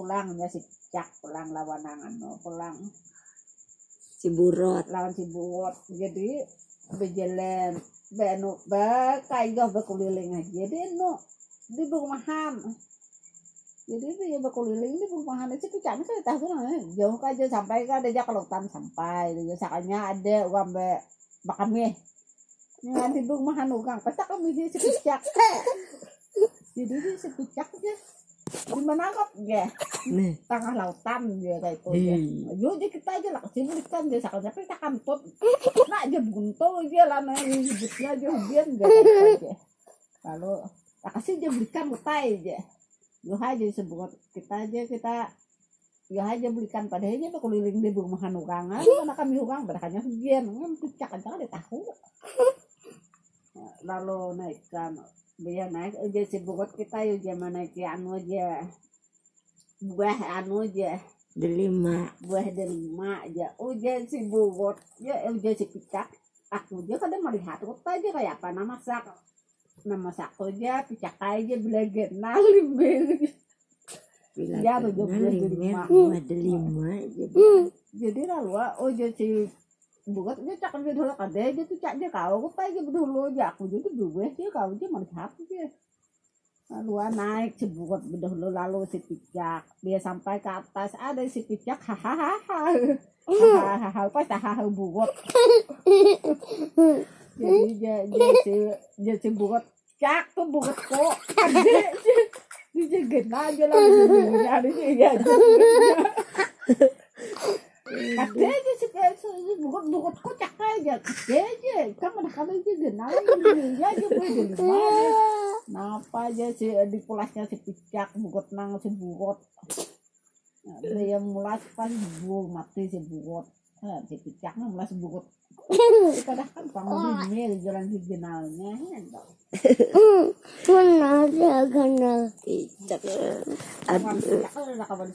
pulangnya si cak pulang lawan ano pulang si burot. lawan si buat jadi berjalan benu ba kayo berkeliling aja. Jadi no di rumahan jadi dia berkeliling di rumahan itu picaknya kan tahu kan jauh aja sampai kan ada kalau tan sampai. Dia sakanya ada uang be bakami Nga di rumahan ugang pasti kami dia sepicak jadi dia sepicak kok ya nih tengah lautan dia kayak itu ya. Hmm. Yo dia kita aja lah kasih belikan dia sakal tapi tak kantut. Nak aja buntu dia lah nah hidupnya aja hubian dia kayak itu aja. Lalu tak kasih dia belikan mutai aja. Yo aja sebut kita aja kita yo aja belikan pada aja tuh keliling di rumahan urangan mana kami urang berakannya hubian kan pucak aja dia tahu. Lalu naikkan dia naik aja si buat kita yo zaman naik anu aja buah anu aja delima. Buah delima aja ujian si bugot ya ujian si picak. Aku aja kadang melihat kota aja kayak apa? Nama sak nama sak aja picak aja belajar nalim bila Ya, betul, lima delima. delima jadi jadi lalu ujian si bugot aja cak aja dulu kada aja tuh cak aja kau kota aja dulu aja. Aku jadi dua dia kau aja melihat aja lalu naik si bugot dulu lalu si picak. Dia sampai ke atas ada si picak hahaha. Hahaha pas hahaha bugot jadi dia dia si dia si bugot cak tuh bugot kok? Dia dia dia gena aja lah nyari sih ya Kade aja si kayak si bugot bugot kade aja. Kan mana kade aja gena dia aja gue di rumah Napa aja si di pulasnya si picak bugot nang si bugot? Nah, dia mulas pas bu mati si bugot. Nah, si picak nang mulas bugot. Kita dah kan kamu di jalan di jenalnya Mana dia kenal cicak aduh Aduh, kawan